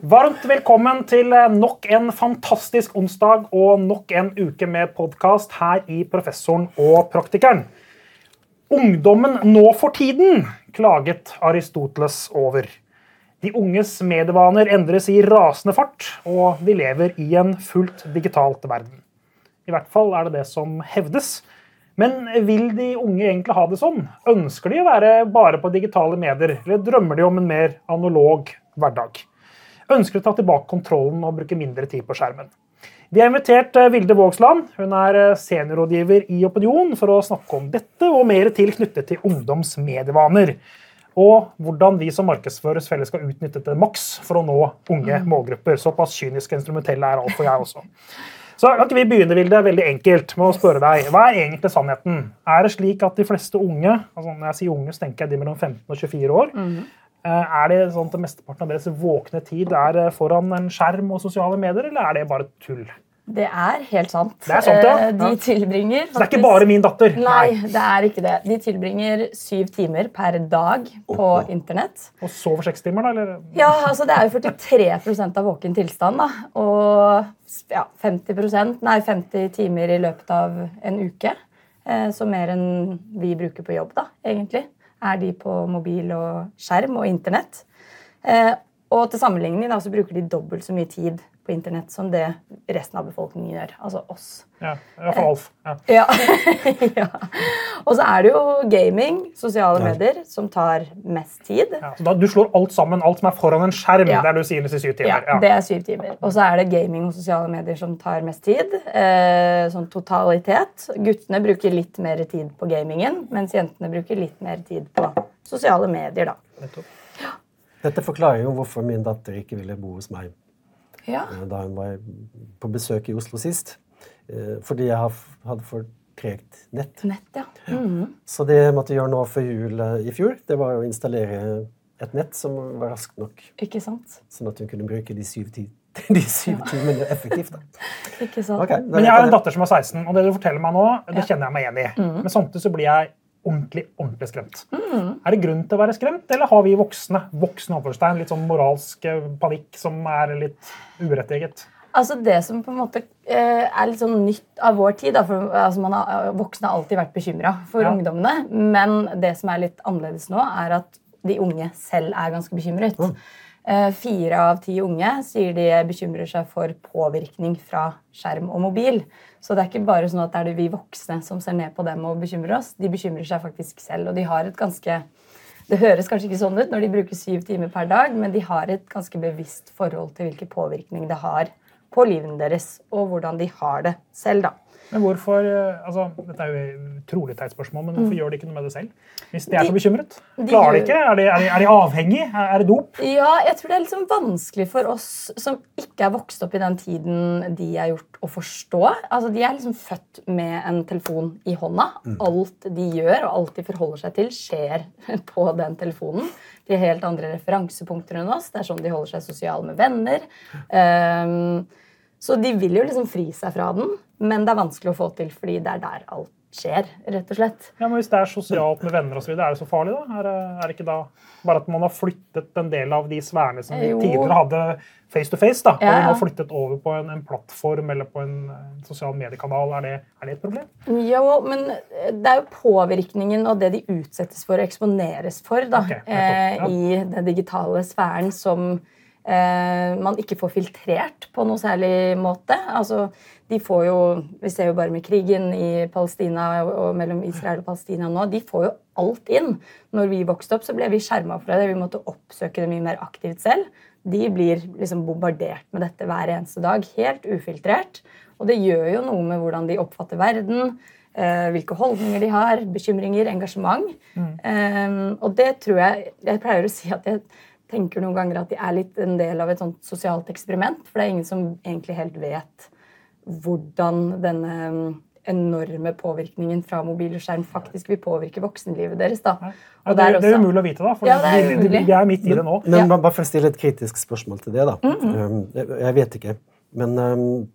Varmt velkommen til nok en fantastisk onsdag og nok en uke med podkast her i Professoren og Praktikeren. Ungdommen nå for tiden, klaget Aristoteles over. De unges medievaner endres i rasende fart, og vi lever i en fullt digitalt verden. I hvert fall er det det som hevdes. Men vil de unge egentlig ha det sånn? Ønsker de å være bare på digitale medier, eller drømmer de om en mer analog hverdag? Ønsker å ta tilbake kontrollen og bruke mindre tid på skjermen? Vi har invitert eh, Vilde Vågsland. Hun er eh, seniorrådgiver i Opinion for å snakke om dette og mer til knyttet til ungdoms medievaner. Og hvordan vi som markedsføres felles skal utnytte det maks for å nå unge mm. målgrupper. Såpass kynisk instrumentell er altfor jeg også. Så kan ikke vi begynne Vilde, veldig enkelt med å spørre deg, Hva er egentlig sannheten? Er det slik at de fleste unge altså Når jeg sier unge, så tenker jeg de mellom 15 og 24 år. Mm. Er det sånn at mesteparten av deres våkne tid er eh, foran en skjerm og sosiale medier, eller er det bare tull? Det er helt sant. Det er sant, ja. Eh, de tilbringer faktisk... Så det er ikke bare min datter? Nei, det er ikke det. De tilbringer syv timer per dag på internett. Og sover seks timer, da? eller? Ja, altså det er jo 43% av våken tilstand. da. Og ja, 50%, nei, 50 timer i løpet av en uke. Eh, så mer enn vi bruker på jobb, da, egentlig. Er de på mobil og skjerm og internett. Eh, og til sammenligning da, så bruker de dobbelt så mye tid på internett som det resten av befolkningen gjør. Altså oss. Ja, for Alf. Ja. ja. ja. Og så er det jo gaming, sosiale ja. medier, som tar mest tid. Ja, så da, Du slår alt sammen, alt som er foran en skjerm, ja. der du sier i syv timer? Ja, det er syv timer. Og så er det gaming og sosiale medier som tar mest tid. Eh, sånn totalitet. Guttene bruker litt mer tid på gamingen, mens jentene bruker litt mer tid på sosiale medier. da. Dette forklarer jo hvorfor min datter ikke ville bo hos meg ja. Eh, da hun var på besøk i Oslo sist. Eh, fordi jeg hadde for tregt nett. nett ja. Mm -hmm. Så det jeg måtte gjøre nå før jul eh, i fjor, det var å installere et nett som var raskt nok. Ikke sant? Sånn at hun kunne bruke de syv, ti de syv ja. timene effektivt. Da. Ikke sant? Okay, Men jeg har en datter som er 16, og det du forteller meg nå, det kjenner jeg meg igjen i. Mm. Men samtidig så blir jeg ordentlig ordentlig skremt. Mm. Er det grunn til å være skremt, eller har vi voksne voksne anførstegn, litt sånn moralsk eh, panikk som er litt urettiget? Altså Det som på en måte eh, er litt sånn nytt av vår tid da, for altså man har, Voksne har alltid vært bekymra for ja. ungdommene. Men det som er litt annerledes nå, er at de unge selv er ganske bekymret. Mm. Fire av ti unge sier de bekymrer seg for påvirkning fra skjerm og mobil. Så det er ikke bare sånn at det er det vi voksne som ser ned på dem og bekymrer oss. De bekymrer seg faktisk selv, og de har et ganske det høres kanskje ikke sånn ut når de bruker syv timer per dag, men de har et ganske bevisst forhold til hvilken påvirkning det har på livene deres, og hvordan de har det selv. da. Men hvorfor, eh, altså, Dette er jo utrolig teit spørsmål, men hvorfor mm. gjør de ikke noe med det selv? Hvis de er så bekymret? Klarer de ikke? Er de, er de, er de avhengig? Er det dop? Ja, jeg tror det er liksom vanskelig for oss som ikke er vokst opp i den tiden de er gjort, å forstå. Altså, De er liksom født med en telefon i hånda. Mm. Alt de gjør og alt de forholder seg til, skjer på den telefonen. De har helt andre referansepunkter enn oss. Det er sånn de holder seg sosiale med venner. Um, så de vil jo liksom fri seg fra den, men det er vanskelig å få til fordi det er der alt skjer. rett og slett. Ja, men Hvis det er sosialt med venner, og så videre, er det så farlig? da? Er er det, ikke da bare at man har flyttet en del av de sfærene som vi tidligere hadde face to face? da, og ja, ja. har flyttet over på en, en, plattform eller på en, en sosial mediekanal? Er det, er det, et problem? Jo, men det er jo påvirkningen og det de utsettes for og eksponeres for da, okay, eh, i den digitale sfæren som eh, man ikke får filtrert på noe særlig måte. Altså, de får jo, Vi ser jo bare med krigen i Palestina og mellom Israel og Palestina nå. De får jo alt inn. Når vi vokste opp, så ble vi skjerma for det. Vi måtte oppsøke det mye mer aktivt selv. De blir liksom bombardert med dette hver eneste dag. Helt ufiltrert. Og det gjør jo noe med hvordan de oppfatter verden. Eh, hvilke holdninger de har, bekymringer, engasjement. Mm. Um, og det tror jeg Jeg pleier å si at jeg tenker noen ganger at de er litt en del av et sånt sosialt eksperiment. For det er ingen som egentlig helt vet hvordan denne um, enorme påvirkningen fra mobil og skjerm faktisk vil påvirke voksenlivet deres. da. Ja, det, er det, er umulig å vite, da, for ja, vi, vi, vi, er midt i det nå. Men, men bare for å stille et kritisk spørsmål til det, da. Mm -hmm. jeg, jeg, vet ikke. Men um,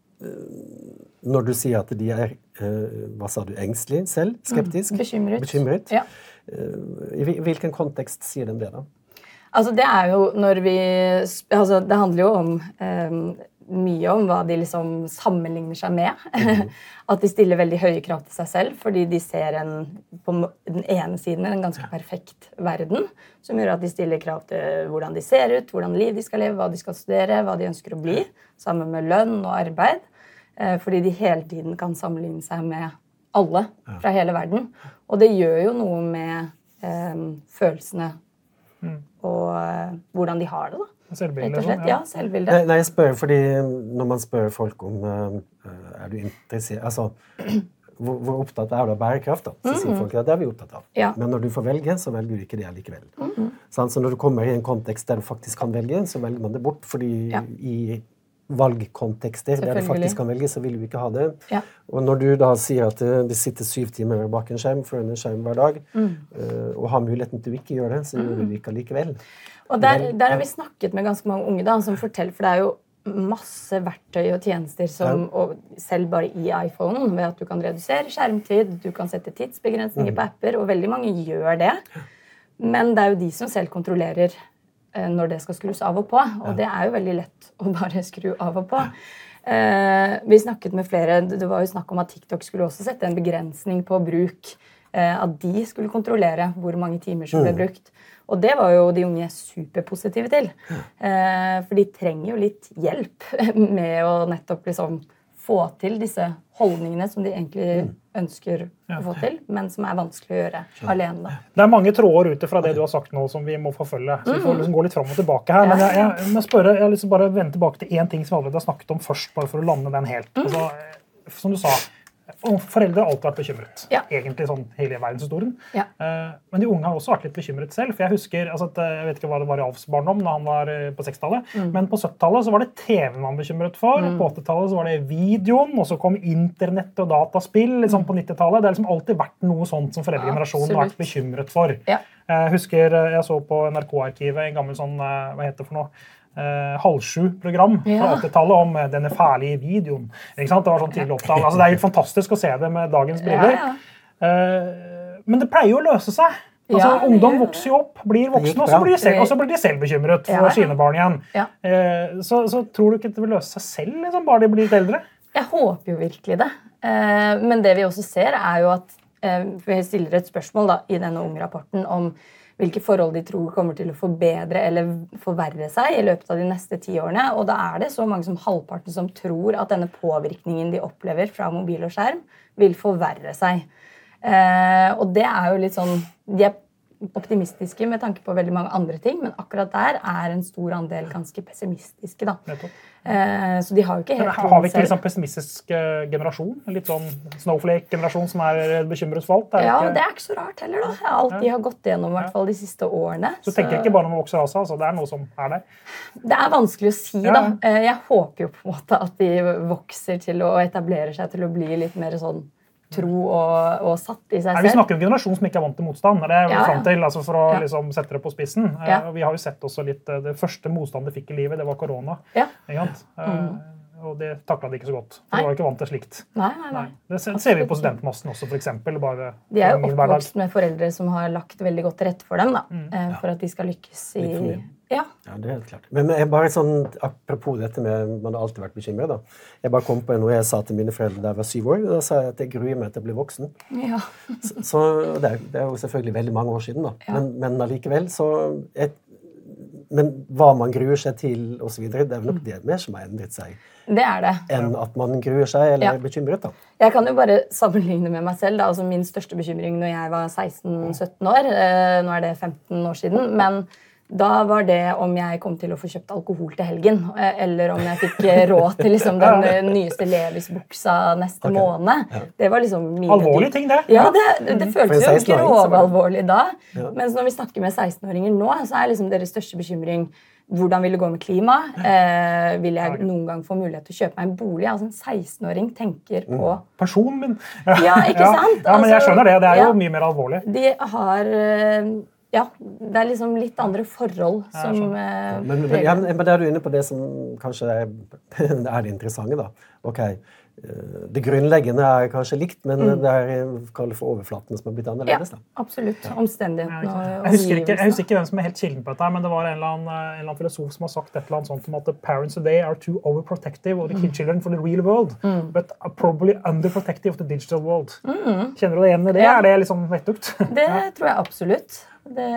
når du sier at de er uh, hva sa du, engstelig selv? Skeptisk? Mm, bekymret. bekymret. Ja. Uh, I hvilken kontekst sier de det, da? Altså, det er jo når vi altså, Det handler jo om um, mye om hva de liksom sammenligner seg med. Mm. At de stiller veldig høye krav til seg selv fordi de ser en, på den ene siden en ganske perfekt verden. Som gjør at de stiller krav til hvordan de ser ut, hvordan liv de skal leve, hva de skal studere, hva de ønsker å bli. Sammen med lønn og arbeid. Eh, fordi de hele tiden kan sammenligne seg med alle fra hele verden. Og det gjør jo noe med eh, følelsene mm. og uh, hvordan de har det. da. Selvbildet? Slett, ja, selvbildet. Nei, jeg spør fordi Når man spør folk om uh, er du interessert altså, hvor, hvor, opptatt er du av bærekraft, da? så mm -hmm. sier folk at det er vi opptatt av. Ja. Men når du får velge, så velger du ikke det likevel. Mm -hmm. Så når du kommer i en kontekst der du faktisk kan velge, så velger man det bort. fordi ja. i valgkontekster der du faktisk kan velge, så vil du ikke ha det. Ja. Og når du da sier at de sitter syv timer bak en skjerm foran en skjerm hver dag, mm. uh, og har muligheten til å ikke gjøre det, så gjør du det ikke allikevel. Og der, der, har vi snakket med ganske mange unge da, som forteller, for det er jo masse verktøy og tjenester som, og selv bare i iPhonen, ved at du kan redusere skjermtid, du kan sette tidsbegrensninger på mm. apper, og veldig mange gjør det. Men det er jo de som selv kontrollerer eh, når det skal skrus av og på. Og det er jo veldig lett å bare skru av og på. Eh, vi snakket med flere, Det var jo snakk om at TikTok skulle også sette en begrensning på bruk. Eh, at de skulle kontrollere hvor mange timer som ble mm. brukt. Og det var jo de unge superpositive til. Eh, for de trenger jo litt hjelp med å nettopp liksom få til disse holdningene som de egentlig mm. Ønsker å få til, men som er vanskelig å gjøre alene. Da. Det er mange tråder ute fra det du har sagt nå som vi må forfølge. så Vi får mm. liksom gå litt fram og tilbake her. Men jeg, jeg, må spørre, jeg liksom bare vende tilbake til én ting som vi allerede har snakket om først, bare for å lande den helt. Altså, som du sa, og foreldre har alltid vært bekymret. Ja. Egentlig sånn hele verdenshistorien. Ja. Uh, men de unge har også vært litt bekymret selv. for Jeg husker, altså at, jeg vet ikke hva det var i Alfs barndom da han var eh, på 60-tallet, mm. men på 70-tallet var det TV-en man bekymret for. Mm. På 80-tallet var det videoen, og så kom internett og dataspill liksom på 90-tallet. Det har liksom alltid vært noe sånt som foreldregenerasjonen har vært bekymret for. Ja. Jeg husker jeg så på NRK-arkivet en gammel sånn, hva heter det for noe, eh, halv sju-program ja. fra 80-tallet om eh, denne fæle videoen. Ikke sant? Det var sånn tidlig opptale. Altså, det er helt fantastisk å se det med dagens briller. Ja, ja. Eh, men det pleier jo å løse seg. Altså, ungdom vokser jo opp, blir voksne, og så blir de selv, og så blir de selv bekymret for sine barn igjen. Eh, så, så, tror du ikke det vil løse seg selv, liksom, bare de blir litt eldre? Jeg håper jo virkelig det. Eh, men det vi også ser, er jo at eh, Vi stiller et spørsmål da, i denne unge-rapporten om hvilke forhold de tror kommer til å forbedre eller forverre seg i løpet av de neste ti årene. Og da er det så mange som halvparten som tror at denne påvirkningen de opplever fra mobil og skjerm, vil forverre seg. Eh, og det er jo litt sånn De er optimistiske med tanke på veldig mange andre ting, men akkurat der er en stor andel ganske pessimistiske. da. Eh, så de har jo ikke helt Har vi ikke liksom pessimistisk eh, generasjon? Litt sånn snowflake-generasjon som er bekymret for alt? Ja, ikke... det er ikke så rart heller. da. Alt de har gått gjennom hvert fall de siste årene. Så, så tenker ikke bare om vokser vokse av seg, altså. Det er noe som er der? Det er vanskelig å si, da. Eh, jeg håper jo på en måte at de vokser til å etablere seg til å bli litt mer sånn tro og, og, satt i seg selv. Nei, vi snakker om en generasjon som ikke er vant til motstand. Det er ja, frem til, altså for å ja. liksom, sette det på spissen. Ja. vi har jo sett også litt, Det første motstandet de fikk i livet, det var korona. Ja. Mm. Og det takla de ikke så godt. De var ikke vant til slikt. Nei, nei, nei. Det ser vi på studentmassen også, f.eks. De er jo oppvokst med foreldre som har lagt veldig godt til rette for dem. da, mm. For at de skal lykkes i ja. ja, det er helt klart. Men jeg bare sånn, apropos dette med man har alltid vært bekymret. Jeg bare kom på noe jeg sa til mine foreldre da jeg var syv år. Da sa jeg at jeg gruer meg til å bli voksen. Ja. så, så det, er, det, er, jo selvfølgelig veldig mange år siden, da. Ja. Men, men allikevel så et, Men hva man gruer seg til osv., det er vel nok det mer som har endret seg. Det er det. Enn at man gruer seg eller er bekymret. da. Jeg kan jo bare sammenligne med meg selv. Da. Altså, min største bekymring når jeg var 16-17 år eh, Nå er det 15 år siden. men da var det om jeg kom til å få kjøpt alkohol til helgen. Eh, eller om jeg fikk eh, råd til liksom, den eh, nyeste Levis-buksa neste okay. måned. Det var liksom mine Alvorlige ting, det. Ja, Det, det mm. føltes jo ikke rovalvorlig da. Ja. Mens når vi snakker med 16-åringer nå, så er liksom deres største bekymring hvordan vil det gå med klimaet? Eh, vil jeg noen gang få mulighet til å kjøpe meg en bolig? Altså En 16-åring tenker på mm. Pensjonen min! Ja, ikke sant? Ja, men jeg altså, skjønner det. Det er jo mye mer alvorlig. De har ja, det er liksom litt andre forhold som ja, men, men, ja, men der er du inne på det som kanskje er, er det interessante. da. Ok, Eh, det grunnleggende er kanskje likt, men mm. det er for overflaten som har blitt annerledes. da. Ja, absolutt. Omstendighetene og jeg husker, ikke, jeg husker ikke hvem som er helt kilden på dette, men det var en eller, annen, en eller annen filosof som har sagt et eller annet sånt om at parents today are too overprotective of the kid children for the real world, mm. but are probably underprotective of the digital world. Mm. Kjenner du deg igjen i det? Ja. Er det liksom vettugt? Det tror jeg absolutt. Det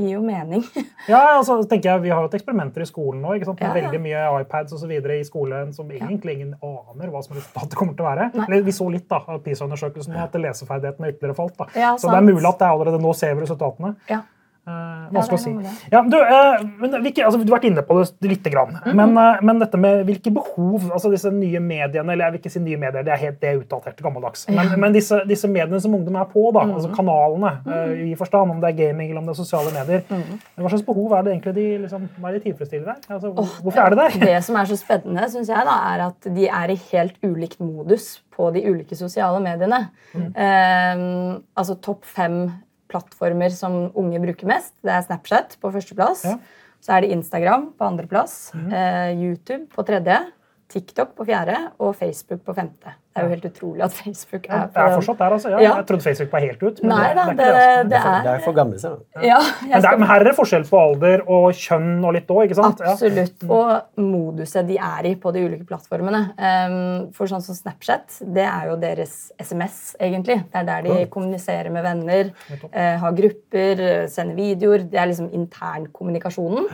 gir jo mening. ja, altså, tenker jeg, Vi har jo hatt eksperimenter i skolen nå. ikke sant? Med ja, ja. Veldig mye iPads og så videre i skolen som egentlig ingen aner hva som resultatet kommer til å være. Eller, vi så litt da, av PISA-undersøkelsen at leseferdighetene ytterligere falt. da. så det er mulig at det allerede nå ser vi resultatene. Ja. Uh, vanskelig å si. Ja, du, uh, men, hvilke, altså, du har vært inne på det lite grann. Mm -hmm. men, uh, men, dette med hvilke behov altså disse nye mediene eller jeg vil ikke si nye medier, det er helt det er utdatert gammeldags. Men, ja. men disse, disse, mediene som ungdom er på, da, mm -hmm. altså kanalene mm. i forstand, om det er gaming eller om det er sosiale medier, -hmm. hva slags behov er det egentlig de, liksom, de tilfredsstiller der? Altså, oh, hvorfor er det der? Det som er så spennende, syns jeg, da, er at de er i helt ulikt modus på de ulike sosiale mediene. Mm. altså topp fem plattformer som unge bruker mest. Det er Snapchat på førsteplass. Ja. Så er det Instagram på andreplass. Mm. Eh, YouTube på tredje. TikTok på fjerde og Facebook på femte. Det er jo helt utrolig at Facebook er Det er fortsatt der, altså. Ja, ja. Jeg trodde Facebook var helt ut. Nei da, det, det, det, er, det er for gamle seg. Ja, men, men, her er det forskjell på alder og kjønn og litt òg, ikke sant? Absolutt. Og moduset de er i på de ulike plattformene. Um, for sånn som Snapchat, det er jo deres SMS, egentlig. Det er der de kommuniserer med venner, uh, har grupper, sender videoer. Det er liksom internkommunikasjonen.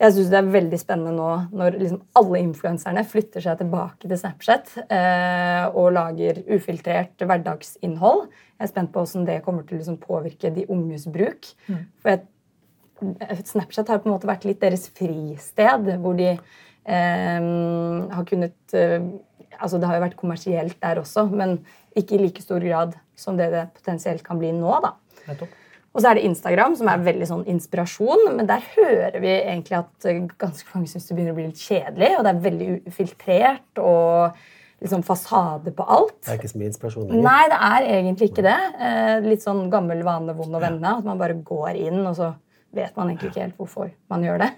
Jeg syns det er veldig spennende nå når liksom alle influenserne flytter seg tilbake til Snapchat eh, og lager ufiltrert hverdagsinnhold. Jeg er spent på hvordan det kommer til å liksom, påvirke de unges bruk. Mm. For jeg, Snapchat har på en måte vært litt deres fristed, hvor de eh, har kunnet eh, Altså, det har jo vært kommersielt der også, men ikke i like stor grad som det det potensielt kan bli nå. da. Nettopp. Og så er det Instagram, som er veldig sånn inspirasjon. Men der hører vi egentlig at eh, ganske mange syns det begynner å bli litt kjedelig. Og det er veldig ufiltrert og liksom fasade på alt. Det er ikke så mye inspirasjon lenger. Nei, det er egentlig ikke det. Eh, litt sånn gammel vane, vond og vende. At man bare går inn, og så vet man egentlig ikke helt hvorfor man gjør det.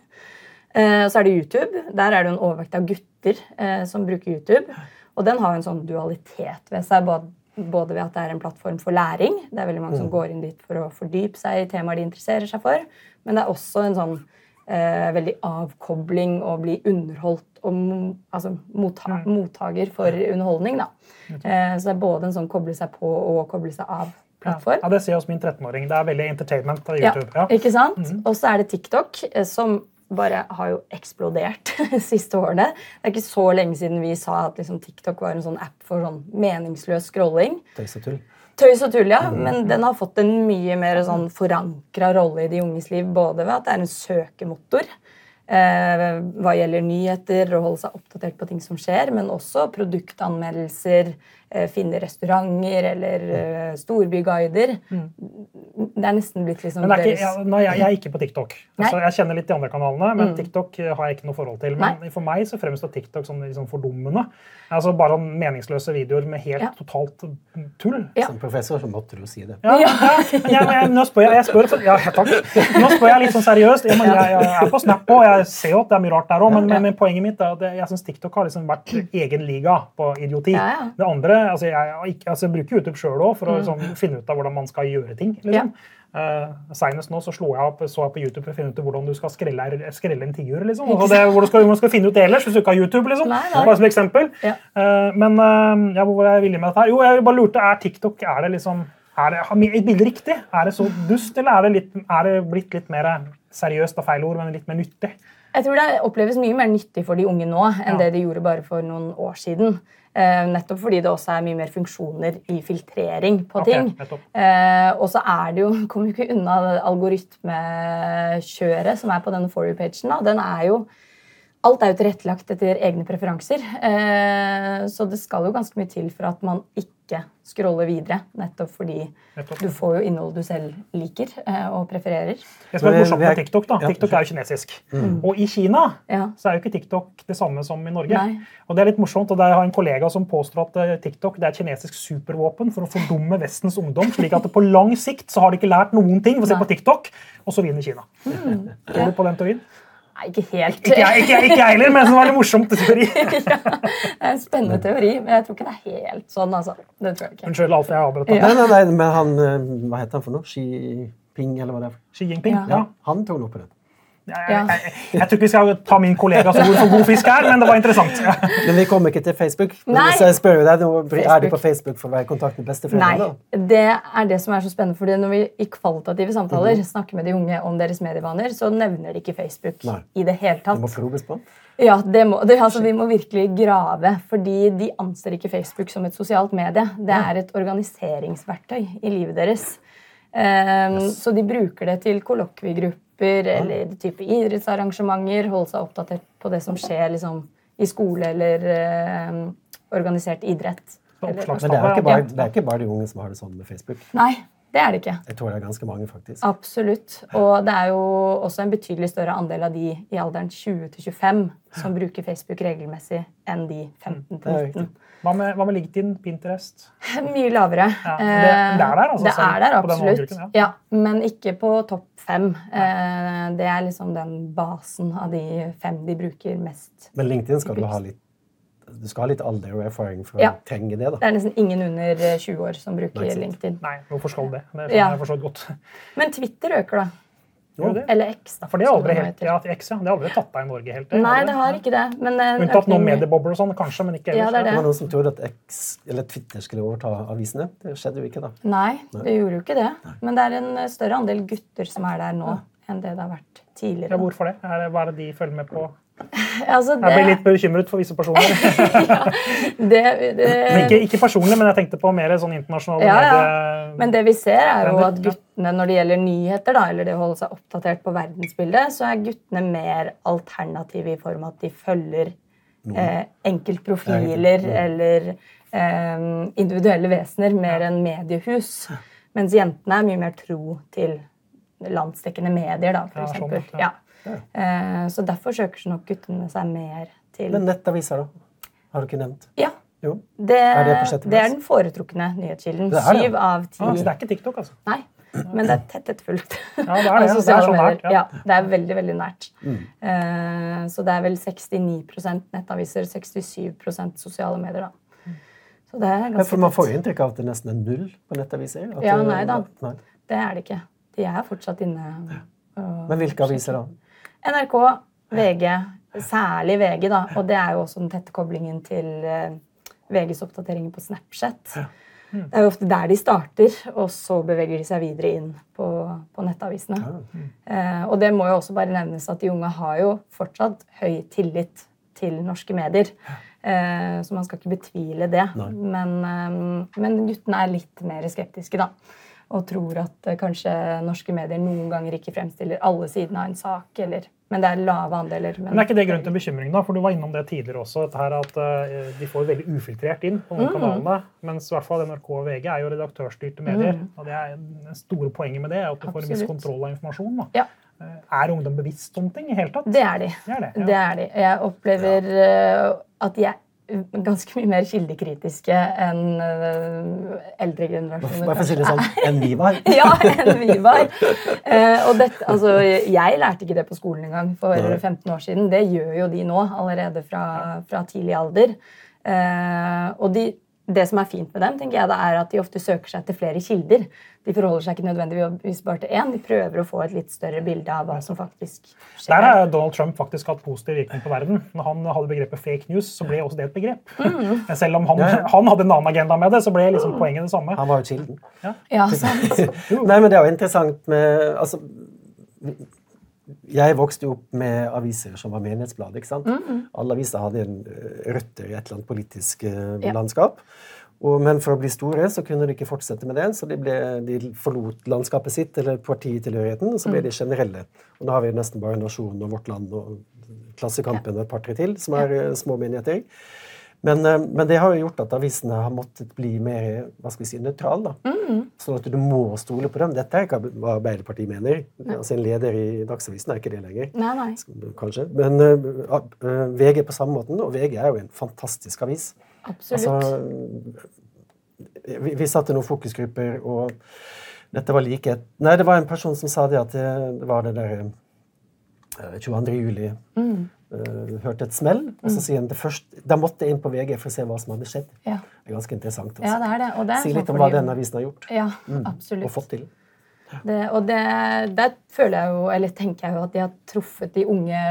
Eh, så er det YouTube. Der er det en overvekt av gutter som bruker YouTube. Og den har jo en sånn dualitet ved seg. både både ved at det er en plattform for læring. Det er veldig mange som mm. går inn dit for å fordype seg i temaer de interesserer seg for. Men det er også en sånn eh, veldig avkobling og bli underholdt og altså, motta mm. mottaker for underholdning. Da. Eh, så det er både en sånn koble seg på og koble seg av. Plattform. Ja, Det sier også min 13-åring. Det er veldig entertainment av YouTube. Ja, ikke sant? Mm. Og så er det TikTok, eh, som bare har jo eksplodert de siste årene. Det er ikke så lenge siden vi sa at liksom, TikTok var en sånn app for sånn meningsløs scrolling. Tøys og tull. Tøys og tull, ja. Mm. Men den har fått en mye mer sånn forankra rolle i de unges liv. Både ved at det er en søkemotor eh, hva gjelder nyheter og holde seg oppdatert på ting som skjer, men også produktanmeldelser, finne restauranter eller uh, storbyguider. Mm. Det er nesten blitt liksom deres ikke, jeg, nei, jeg, er ikke på TikTok. Altså, jeg kjenner litt de andre kanalene, men mm. TikTok eh, har jeg ikke noe forhold til. Men nei. for meg så fremstår TikTok som liksom fordummende. Altså Bare sånn meningsløse videoer med helt ja. totalt tull. Ja. Som professor så måtte du si det. Ja, ja. nå spør jeg, jeg spør, ja, takk. Nå spør jeg litt sånn seriøst. Jeg, jeg, er på Snap og jeg ser jo at det er mye rart der òg, men, men, men, poenget mitt er at jeg syns TikTok har liksom vært egen liga på idioti. Det andre altså jeg, altså jeg, bruker YouTube sjøl òg for å liksom, finne ut av hvordan man skal gjøre ting. Liksom. Ja. Uh, Senest nå så jeg opp, så jeg på YouTube for å finne ut hvordan du skal skrelle, skrelle en tiur. Liksom. Altså skal, man skal finne ut det ellers hvis du ikke har YouTube? Liksom. Nei, nei. Bare som eksempel. Ja. Uh, men uh, ja, hvor var jeg villig med dette? her? Jo, jeg bare lurte, Er TikTok er det liksom, er det, er bilde riktig? Er det så dust, eller er det, litt, er det blitt litt mer seriøst og feil ord, men litt mer nyttig? Jeg tror det oppleves mye mer nyttig for de unge nå enn ja. det de gjorde bare for noen år siden. Eh, nettopp fordi det også er mye mer funksjoner i filtrering på okay, ting. Eh, og så er det jo, kommer jo ikke unna algoritmekjøret som er på denne For you-pagen. Den er jo Alt er jo tilrettelagt etter egne preferanser. Eh, så det skal jo ganske mye til for at man ikke scrolle videre. Nettopp fordi nettopp. du får jo innhold du selv liker eh, og prefererer. Det som er morsomt med TikTok, da, TikTok er jo kinesisk. Mm. Og i Kina ja. så er jo ikke TikTok det samme som i Norge. Nei. Og det er litt morsomt, og Jeg har en kollega som påstår at eh, TikTok det er et kinesisk supervåpen for å fordumme Vestens ungdom. slik at på lang sikt så har de ikke lært noen ting ved å se på TikTok, og så vinner Kina. Mm. Tror du på den teorien? Nei, ikke helt. Ikke jeg heller, men det var litt morsomt teori. ja, det en spennende teori, men jeg tror ikke det er helt sånn. altså. Det tror jeg ikke. Unnskyld, Alf, jeg avbrøt. Nei, nei, nei, men han eh, Hva heter han for noe? Xi Ping, eller hva det er? Xi Jinping. Ja. Ja. Han tok noe på det. Jeg, jeg, jeg, jeg tror ikke vi skal ta min kollegas ord for god fisk her, men det var interessant. Men vi kommer ikke til Facebook. Nei. Så jeg spør deg, Er du på Facebook for å være i kontakt med besteforeldre? Nei, det er det som er så spennende. fordi Når vi i kvalitative samtaler snakker med de unge om deres medievaner, så nevner de ikke Facebook Nei. i det hele Det må tatt. probes på. Ja, det må, det, altså, Vi må virkelig grave, fordi de anser ikke Facebook som et sosialt medie. Det er et organiseringsverktøy i livet deres. Ehm, Så de bruker det til kollokviegrupper eller type idrettsarrangementer, holde seg oppdatert på det som skjer liksom, i skole eller eh, organisert idrett. Eller- Men det er, ikke bare, det er ikke bare de unge som har det sånn med Facebook. Nei, det er det ikke. Jeg tror det er ganske mange, faktisk. Absolutt. Og det er jo også en betydelig større andel av de i alderen 20 25 som bruker Facebook regelmessig enn de 15 Det er til riktig. 19. Hva med, hva med LinkedIn, Pinterest? Mye lavere. Ja, det- det er der, altså, Det er der, absolutt. målgruppen, Ja, men ikke på topp fem. Eh, Det er liksom den basen av de fem de bruker mest. Men LinkedIn skal du ha litt Du skal ha litt alder og erfaring for å Ja. trenge det. da. Det er nesten ingen under 20 år som bruker Nei. LinkedIn. Nei, hvorfor skal det? Det er Ja. forstått godt. Men Twitter øker, da. Det? Eller X, da. For det har aldri, helt, ja, X, ja. det har aldri tatt av i Norge helt. Nei, det har ikke det. Men eh, Unntatt noen mediebobler og sånn, kanskje, men ikke Ja, det er Det det. var noen som trodde at X, eller Twitter skulle overta avisene. Det skjedde jo ikke, da. Nei, det gjorde jo ikke det. Men det er en eh, større andel gutter som er der nå, enn det det har vært Ja, tidligere. hvorfor? Er det? Hva er det de følger med på? Altså, Jeg blir litt bekymret for visse personer. det, det, ikke, ikke personlig, men jeg tenkte på mer sånn internasjonale Ja, ja. Men det vi ser, er jo at guttene, når det gjelder nyheter, da, eller det å holde seg oppdatert på verdensbildet, så er guttene mer alternative i form av at de følger eh, enkeltprofiler eller eh, individuelle vesener mer enn mediehus. Mens jentene er mye mer tro til landsdekkende medier, da, for sånn, eksempel. ja. Ja. Eh, så derfor søker nok guttene seg mer til Men nettaviser, da? Har du ikke nevnt? Ja. Jo. Det, Er det det er den foretrukne nyhetskilden. Syv av ti. Ah, så det er ikke TikTok, altså. Nei, men det er tett fullt. Ja, det er det. Det er så nært, ja. Ja, det er veldig, veldig nært. Mm. Eh, så det er vel 69% nettaviser, 67% sosiale medier, da. Så det er ganske for Man får jo inntrykk av at det nesten er null på nettaviser. At Ja, nei da. Nei. Det er det ikke. De er fortsatt inne. Ja. Men hvilke aviser da? NRK, VG, særlig VG, da. Og det er jo også den tette koblingen til eh, VGs oppdateringer på Snapchat. Det er jo ofte der de starter, og så beveger de seg videre inn på, på nettavisene. Eh, og det må jo også bare nevnes at de unge har jo fortsatt høy tillit til norske medier. Eh, så man skal ikke betvile det. Men, eh, men guttene er litt mer skeptiske, da. Og tror at eh, kanskje norske medier noen ganger ikke fremstiller alle sidene av en sak. Eller, men det er lave andeler. Men er ikke det grunn til bekymring, da? For du var innom det tidligere også. at eh, De får veldig ufiltrert inn på noen Mm. kanalene. Mens i hvert fall NRK og VG er jo redaktørstyrte medier. og det er Det store poenget med det er at du får en viss Mm. Kontroll av informasjon. da. Ja, Eh, Er ungdom bevisst om ting i hele tatt? det er de. Det er det, ja. Det er de. Jeg opplever eh, at er ganske mye mer kildekritiske enn eh, eldre generasjoner. Bare for å si det sånn, enn vi var. ja, enn vi var. Eh, og dette, altså, jeg lærte ikke det på skolen engang for 15 år siden. Det gjør jo de nå, allerede fra, fra tidlig alder. Eh, og de, det som er fint med dem, tenker jeg, det er at de ofte søker seg til flere kilder. De forholder seg ikke nødvendigvis bare til én. De prøver å få et litt større bilde av hva som faktisk skjer. Der har Donald Trump faktisk hatt positiv virkning på verden. Når han hadde begrepet fake news, så ble også det et begrep. Mm. Men Selv om han, Ja, ja. han hadde en annen agenda med det, så ble liksom poenget det samme. Han var jo kilden. Ja, sant. Nei, men det er jo interessant med altså, Jeg vokste jo opp med aviser som var menighetsblad. ikke sant? Alle aviser hadde en, eh, røtter i et eller annet politisk eh, Ja. landskap. Og, men for å bli store så kunne de ikke fortsette med det, så de, ble, de forlot landskapet sitt eller partitilhørigheten, og så ble de generelle. Og nå har vi nesten bare Nasjonen og Vårt Land og Klassekampen og et par-tre til, som er ja. små menigheter. Men, eh, men det har jo gjort at avisene har måttet bli mer hva skal vi si, nøytrale. da. Sånn at du må stole på dem. Dette er ikke hva Arbeiderpartiet mener. Altså En leder i Dagsavisen er ikke det lenger. Nei, nei. Kanskje. Men uh, uh, VG på samme måten, og VG er jo en fantastisk avis. Absolutt. Altså, vi, vi satte noen fokusgrupper, og dette var like et Nei, det var en person som sa det at det, det var det der 22. juli. Mm. Uh, hørte et smell, og så mm. sier han det først Da måtte jeg inn på VG for å se hva som hadde skjedd. Ja. Det er ganske interessant. Altså. Ja, det er det. Og det er si litt om hva denne avisen har gjort. Ja, mm. absolutt. Og fått til. Det, og det, der føler jeg jo, eller tenker jeg jo at de har truffet de unge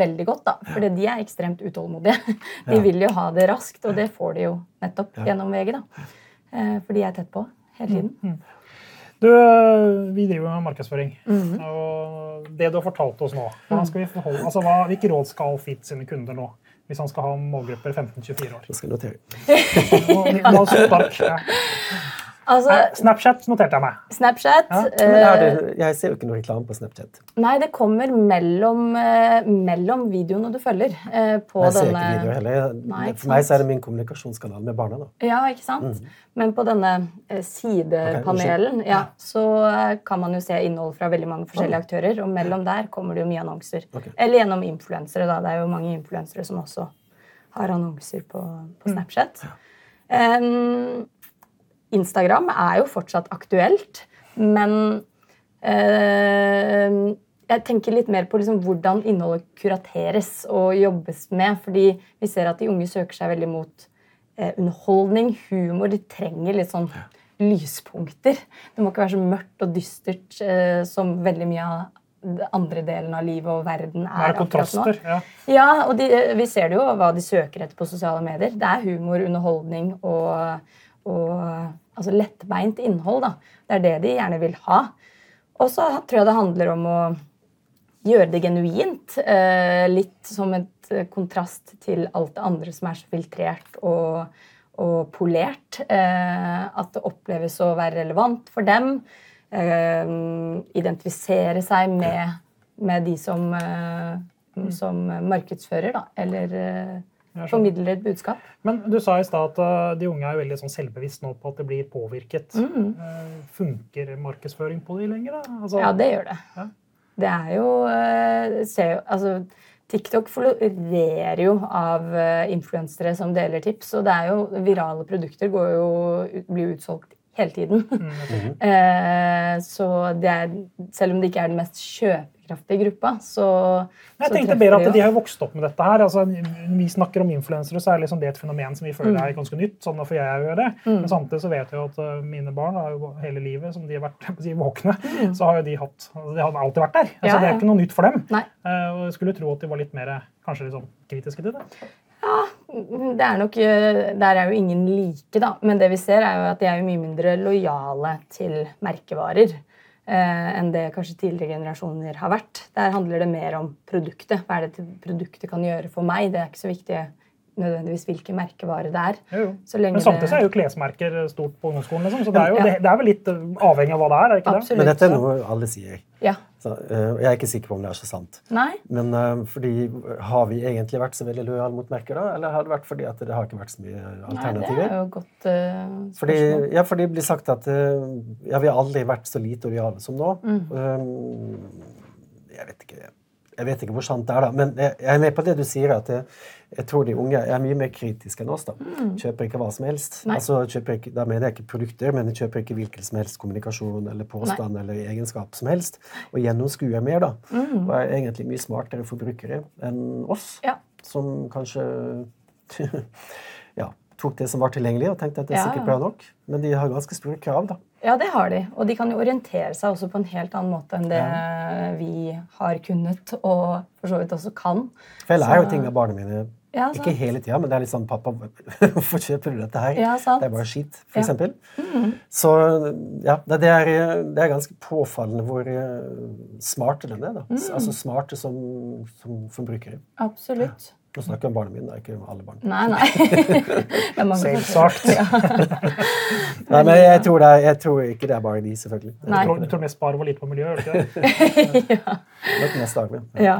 veldig godt. da, For de er ekstremt utålmodige. De ja. vil jo ha det raskt, og det får de jo nettopp gjennom VG. da. Eh, for de er tett på hele tiden. Mm. Du, vi driver med markedsføring. Mm -hmm. Og det du har fortalt oss nå, skal vi forholde, altså, hva, hvilke råd skal Fit sine kunder nå? Hvis han skal ha målgrupper 15-24 år? Det skal jeg notere. Altså, Snapchat noterte jeg meg. Snapchat. Ja. Det, jeg ser jo ikke noe reklame på Snapchat. Nei, det kommer mellom, uh, mellom videoene du følger. På jeg ser denne... ikke videoer heller. Nei, For meg så er det min kommunikasjonskanal med barna. da. Ja, ikke sant? Mm. Men på denne sidepanelen okay, ja, så kan man jo se innhold fra veldig mange forskjellige aktører. Og mellom der kommer det jo mye annonser. Okay. Eller gjennom influensere. da. Det er jo mange influensere som også har annonser på, på mm. Snapchat. Mm. Ja. Um, Instagram er jo fortsatt aktuelt, men eh, jeg tenker litt mer på liksom hvordan innholdet kurateres og jobbes med. Fordi vi ser at de unge søker seg veldig mot eh, underholdning, humor. De trenger litt sånn lyspunkter. Det må ikke være så mørkt og dystert eh, som veldig mye av den andre delen av livet og verden er, er akkurat nå. Ja, ja og de, vi ser det jo hva de søker etter på sosiale medier. Det er humor, underholdning og og altså lettbeint innhold. Da. Det er det de gjerne vil ha. Og så tror jeg det handler om å gjøre det genuint. Eh, litt som et eh, kontrast til alt det andre som er så filtrert og, og polert. Eh, at det oppleves å være relevant for dem. Identifisere seg med, med de som, som markedsfører, da. Eller formidler et budskap. Men du sa i stad at uh, de unge er veldig sånn selvbevisst nå på at de blir påvirket. Mm. Uh, funker markedsføring på de lenger? Altså, ja, det gjør det. Ja. Det er jo, se, altså, TikTok florerer jo av influensere som deler tips. Og det er jo, virale produkter går jo, blir utsolgt hele tiden. Mm, så det er, selv om det ikke er den mest kjøp bærekraftig gruppa. Så, jeg tenkte bedre at De har vokst opp med dette. her. Altså, vi snakker om influensere, så er liksom det et fenomen som vi føler mm. er ganske nytt. sånn får jeg gjør det. Mm. Men samtidig så vet jeg at uh, mine barn har jo hele livet som de har vært si, våkne, mm. så har jo de hatt altså, De har alltid vært der. Altså, ja, Det er ikke noe nytt for dem. Uh, og jeg skulle tro at de var litt mer kanskje litt sånn kritiske til det. Ja, det er nok, eh, Der er jo ingen like, da. Men det vi ser, er jo at de er mye mindre lojale til merkevarer eh, enn det kanskje tidligere generasjoner har vært. Der handler det mer om produktet. Hva er det produktet kan gjøre for meg? Det er ikke så viktig nødvendigvis hvilken merkevare det er. Jo, Men samtidig er jo klesmerker stort på ungdomsskolen. Liksom. Så det er, jo, ja. det, det er, vel litt avhengig av hva det er? er ikke Absolutt. det? Men dette er noe alle sier. Ja. Så, uh, jeg er ikke sikker på om det er så sant. Nei. Men uh, fordi, har vi egentlig vært så veldig lojale mot merker, da? Eller har det vært fordi at det har ikke vært så mye alternativer? Nei, det er jo godt uh, fordi, ja, fordi det blir sagt at ja, vi har aldri vært så lite lojale som nå. Mm. Um, jeg vet ikke jeg vet ikke hvor sant det er, da, men jeg er med på det du sier. at jeg, jeg tror de unge er mye mer kritiske enn oss. da. Mm. Kjøper ikke hva som helst. Altså, ikke, da mener jeg ikke produkter, men jeg kjøper ikke hvilken som helst kommunikasjon eller påstand Nei. eller egenskap som helst. Og gjennomskuer mer, da. Mm. Og er egentlig mye smartere forbrukere enn oss, ja. som kanskje tok det som var tilgjengelig, og tenkte at det er sikkert bra nok. Men de har ganske store krav, da. Ja, det har de. Og de kan jo orientere seg også på en helt annen måte enn det ja. vi har kunnet, og for så vidt også kan. For jeg lærer jo ting av barna mine. Ja, ikke hele tida, men det er litt sånn 'Pappa, hvorfor kjøper du dette her?' Ja, det er bare skit, for eksempel. Mm. Så ja, det er, det er, ganske påfallende hvor eh, smarte den er. da. Mm. Altså smarte som, som forbrukere. Absolutt. Nå snakker jeg om barna mine, ikke alle barn. Nei, nei. Selvsagt. Ja. nei, men jeg tror, er, jeg tror, ikke det er bare de, selvfølgelig. Nei. Du, tror, du tror mest bare var lite på miljøet, gjør du ikke det? ja. Nok mest daglig. Ja.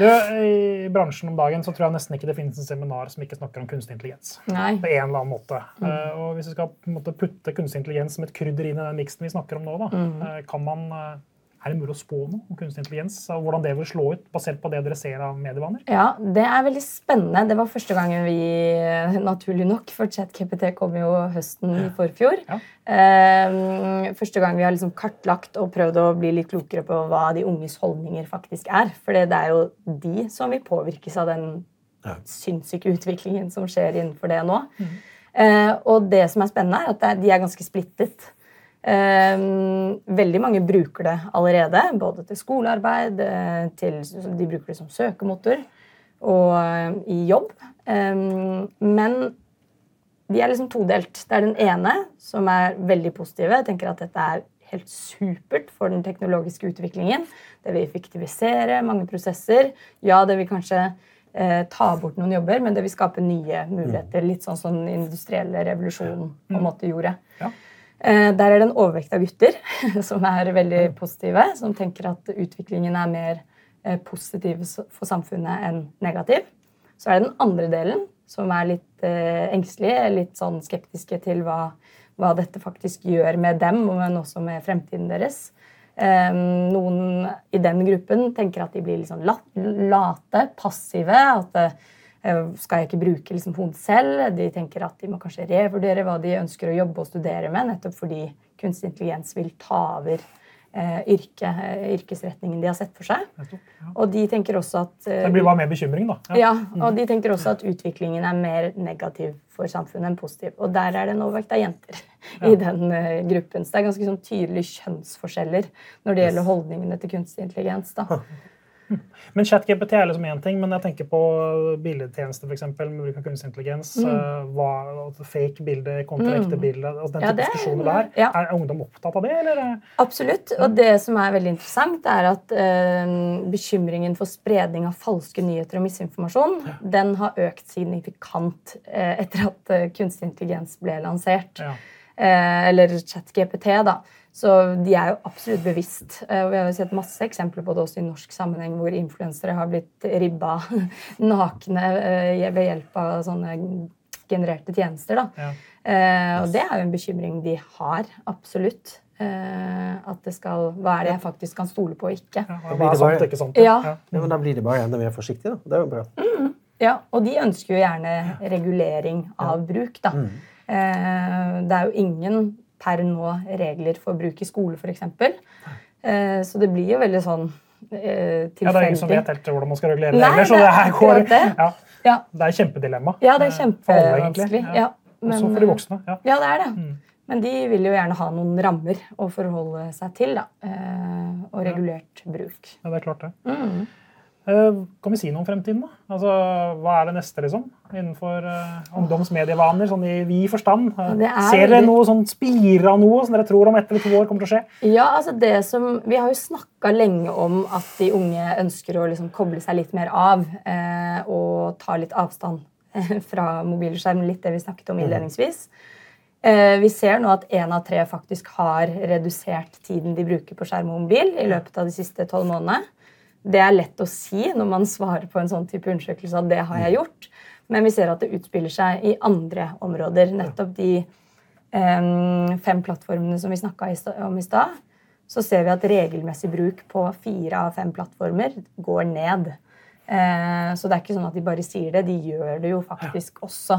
du, I bransjen om dagen så tror jeg nesten ikke det finnes en seminar som ikke snakker om kunstig intelligens. Nei. På en eller annen måte. Mm. Uh, og hvis vi skal måte, putte kunstig intelligens som et krydder inn i den miksen vi snakker om nå, da, mm. uh, kan man uh, Er det mulig å spå noe om kunstig intelligens? og Hvordan det vil slå ut, basert på det dere ser av medievaner? Ja, Det er veldig spennende. Det var første gangen vi naturlig nok, for ChatKPT kom jo høsten i forfjor. Ja. Eh, første gang vi har liksom kartlagt og prøvd å bli litt klokere på hva de unges holdninger faktisk er. For det er jo de som vil påvirkes av den ja. sinnssyke utviklingen som skjer innenfor det nå. Mm. Eh, og det som er spennende, er at de er ganske splittet. Ehm, veldig mange bruker det allerede, både til skolearbeid, eh, til, de bruker det som søkemotor og eh, i jobb. Ehm, men de er liksom todelt. Det er den ene som er veldig positive. Jeg tenker at dette er helt supert for den teknologiske utviklingen. Det vil effektivisere mange prosesser. Ja, det vil kanskje eh, ta bort noen jobber, men det vil skape nye muligheter. Litt sånn som den industrielle revolusjonen på en måte gjorde. Ja. Eh, der er det en overvekt av gutter som er veldig positive, som tenker at utviklingen er mer eh, positiv for samfunnet enn negativ. Så er det den andre delen, som er litt eh, engstelige, litt sånn skeptiske til hva, hva, dette faktisk gjør med dem, men også med fremtiden deres. Noen i den gruppen tenker at de blir litt sånn late, passive. at skal jeg ikke bruke liksom hodet selv? De tenker at de må kanskje revurdere hva de ønsker å jobbe og studere med, nettopp fordi kunstig intelligens vil ta over eh, yrke, eh, yrkesretningen de har sett for seg. Og de tenker også at eh, Det blir bare mer bekymring, da. Ja. ja, og de tenker også at utviklingen er mer negativ for samfunnet enn positiv. Og der er det en overvekt av jenter ja. i den eh, gruppen. Så det er ganske sånn tydelige kjønnsforskjeller når det gjelder holdningene til kunstig intelligens. da. Men ChatGPT er liksom én ting, men jeg tenker på bildetjenester f.eks. med bruk av kunstig intelligens. Mm. Eh, hva, altså fake bilde kontra ekte mm. bilde. Altså den ja, type diskusjoner der. Ja. Er ungdom opptatt av det? Eller? Absolutt. Og det som er veldig interessant, er at uh, bekymringen for spredning av falske nyheter og misinformasjon ja. den har økt signifikant uh, etter at uh, kunstig intelligens ble lansert. eller ChatGPT, da. Så de er jo absolutt bevisst. Eh, og vi har jo sett masse eksempler på det også i norsk sammenheng, hvor influensere har blitt ribba nakne eh, ved hjelp av sånne genererte tjenester. Da. Ja. Eh, og det er jo en bekymring de har, absolutt. at det skal, Hva er det jeg faktisk kan stole på og ikke? Ja, da, blir det bare, ikke sant, ja. Ja. men da blir det bare enda mer forsiktig. Da. Det er jo bra. Mm. Ja, Og de ønsker jo gjerne regulering av bruk. da. Mm. det er jo ingen per nå regler for bruk i skole, f.eks. Eh, så det blir jo veldig sånn eh, tilfeldig. Ja, Det er ingen som vet helt hvordan man skal regulere regler, så det her går det. Ja. Ja. Det er kjempedilemma. Ja, det er eh, kjempevanskelig. Ja. Også for de voksne. Ja. ja, det er det. Mm. Men de vil jo gjerne ha noen rammer å forholde seg til. da, Og regulert bruk. Ja, det er klart det. Mm. Eh, kan vi si noe om fremtiden? da? Altså, Hva er det neste liksom? innenfor uh, ungdomsmedievaner, sånn i vid forstand? Ser dere noe sånn spire av noe som dere tror om ett eller to år kommer til å skje? Ja, altså det som, Vi har jo snakka lenge om at de unge ønsker å liksom koble seg litt mer av eh, og ta litt avstand fra mobilskjerm. Litt det vi snakket om mhm. innledningsvis. Eh, vi ser nå at én av tre faktisk har redusert tiden de bruker på skjerm og mobil i løpet av de siste tolv månedene. Det er lett å si når man svarer på en sånn type undersøkelse at det har jeg gjort. Men vi ser at det utspiller seg i andre områder. Nettopp de um, fem plattformene som vi snakka om i stad. Så ser vi at regelmessig bruk på fire av fem plattformer går ned. Uh, så det er ikke sånn at de bare sier det, de gjør det jo faktisk også.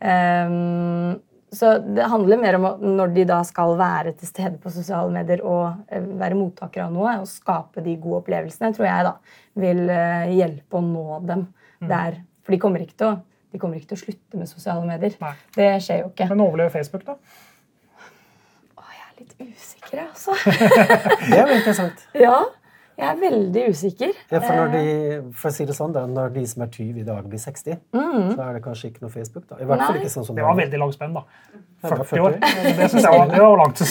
Um, så det handler mer om når de da skal være til stede på sosiale medier og eh, være mottakere av noe, og skape de gode opplevelsene, tror jeg da vil eh, hjelpe å nå dem mm. der. For de kommer, å, de kommer ikke til å slutte med sosiale medier. Nei. Det skjer jo ikke. Men overlever Facebook, da? Å, jeg er litt usikker, altså. det er jo interessant. Ja, jeg er veldig usikker. Ja, for, når de, eh. for å si det sånn, da, når de som er 20 i dag, blir 60, mm. så er det kanskje ikke noe Facebook? da. I hvert fall ikke sånn som Det var veldig langt spenn, da. 40 år. Det syns jeg var, det var langt.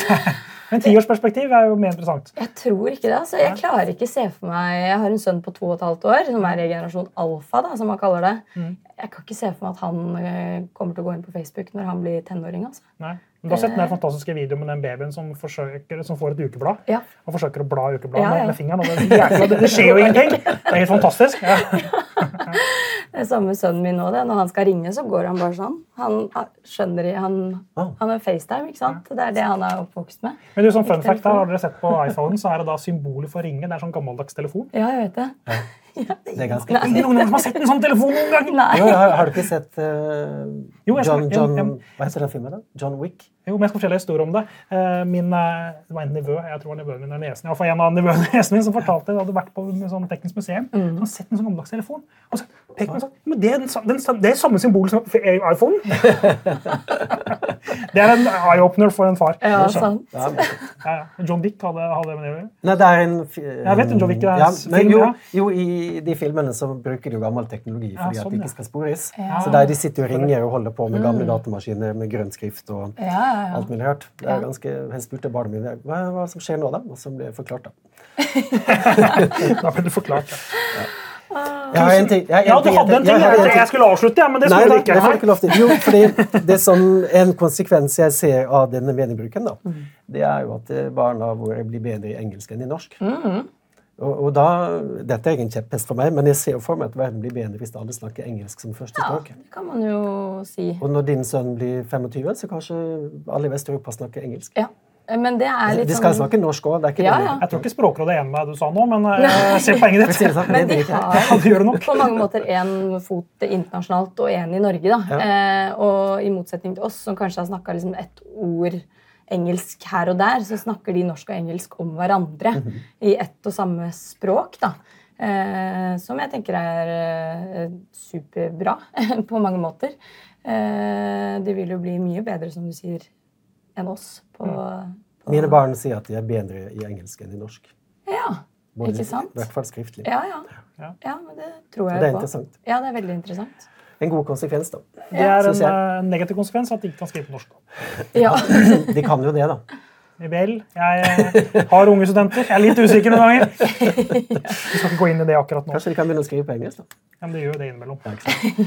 Men tiårsperspektiv er jo mer interessant. Jeg tror ikke det. altså. Jeg klarer ikke se for meg Jeg har en sønn på to og et halvt år, som er i generasjon alfa, da, som man kaller det. Mm. Jeg kan ikke se for meg at han eh, kommer til å gå inn på Facebook når han blir tenåring. altså. Nei. Du har sett den fantastiske videoen med den babyen som, forsøker, som får et ukeblad ja. og forsøker å bla ukebladet ja, ja. med, fingeren. Det, det, det, skjer jo ingenting! Det er helt fantastisk. det er samme sønnen min nå. Når han skal ringe, så går han bare sånn. Han skjønner han, Ah. han har FaceTime, ikke sant? Det er det han er oppvokst med. Men du, sånn fun fact her. Har dere sett på iPhonen, så er det da symbolet for ringe. Det er sånn gammeldags telefon. Ja, jeg vet det. Det er ganske er ingen ungdom som har sett en sånn telefon noen gang! Nei. Jo, har, har du ikke sett uh, Jo, John, skal- John jo. Hva heter den filmen? da? John Wick? Jo, men jeg skal fortelle en historie om det. Eh, Min, eh, det var en nevø jeg tror nevøen min er nesen, i hvert en av nevøene nesen min som fortalte at hadde vært på et sånn teknisk museum. Mm. og sett en sånn gammeldags telefon. Og så pekte sånn Men det er, den, den, det er samme symbol som iPhone. det er en eye-opener for en far. Ja, sant. Ja, Ja, ja. John Dick hadde, hadde med det å gjøre. Nei, det er en Jeg vet John Dick er ja, film, jo, ja. jo, i de filmene så bruker de jo gammel teknologi fordi sånn, at de ikke skal spores. Ja. Så der de sitter og ringer og holder på med gamle datamaskiner med grønn skrift og Ja, ja, ja. alt mulig rart. Det er ganske, Jeg spurte barna mine hva, hva som skjer nå, da? Og så ble det forklart, da. Da ble det forklart. Ja, Jeg har en ting, jeg har ja du ting hadde en ting. jeg en Jeg, jeg skulle avslutte, ja, men det skulle du ikke. det får ikke lov til. Jo, fordi det som En konsekvens jeg ser av denne meningbruken, da, Mm. det er jo at eh, barna våre blir bedre i engelsk enn i norsk. Mm. Og, og da, Dette er ingen kjepphest for meg, men jeg ser jo for meg at verden blir bedre hvis alle snakker engelsk som første ja, det kan man jo si. Og når din sønn blir 25, så kanskje alle i Vest-Europa snakker engelsk. Ja. Men det er litt De skal sånn snakke norsk òg, det Ja, ja. Jeg tror ikke Språkrådet er enig med deg du sa nå, men jeg ser poenget det ditt. sånn, Men de. Ja, har det det på mange måter én fot internasjonalt og én i Norge. Da. Eh, og i motsetning til oss, som kanskje har snakka liksom ett ord engelsk her og der, så snakker de norsk og engelsk om hverandre i ett og samme språk. Da. Eh, som jeg tenker er eh, superbra på mange måter. Eh, de vil jo bli mye bedre, som du sier, enn oss på, på Mine barn sier at de er bedre i engelsk enn i norsk. Ja, Både- ikke sant? I hvert fall skriftlig. Ja, ja. Ja. Ja, men det tror jeg Det er på. interessant. Ja, det er veldig interessant. En god konsekvens, da. Det er en jeg. eh, negativ konsekvens at de ikke kan skrive på norsk. Ja. De kan jo det, da. Vel, jeg eh, har unge studenter. Jeg er litt usikker noen ganger. Vi skal ikke gå inn i det akkurat nå. Kanskje de kan begynne å skrive på engelsk? da. Ja, men det gjør jo det innimellom.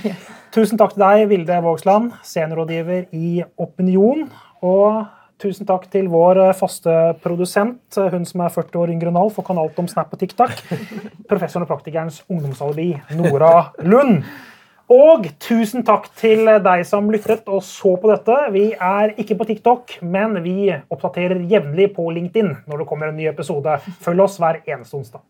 Ja. Tusen takk til deg, Vilde Vågsland, seniorrådgiver i Opinion. Og tusen takk til vår eh, faste produsent, eh, hun som er 40 år yngre enn Alf og kan alt om Snap og TikTok, professoren og praktikerens ungdomsalibi, Nora Lund. Og tusen takk til deg som lyttet og så på dette. Vi er ikke på TikTok, men vi oppdaterer jevnlig på LinkedIn når det kommer en ny episode. Følg oss hver eneste onsdag.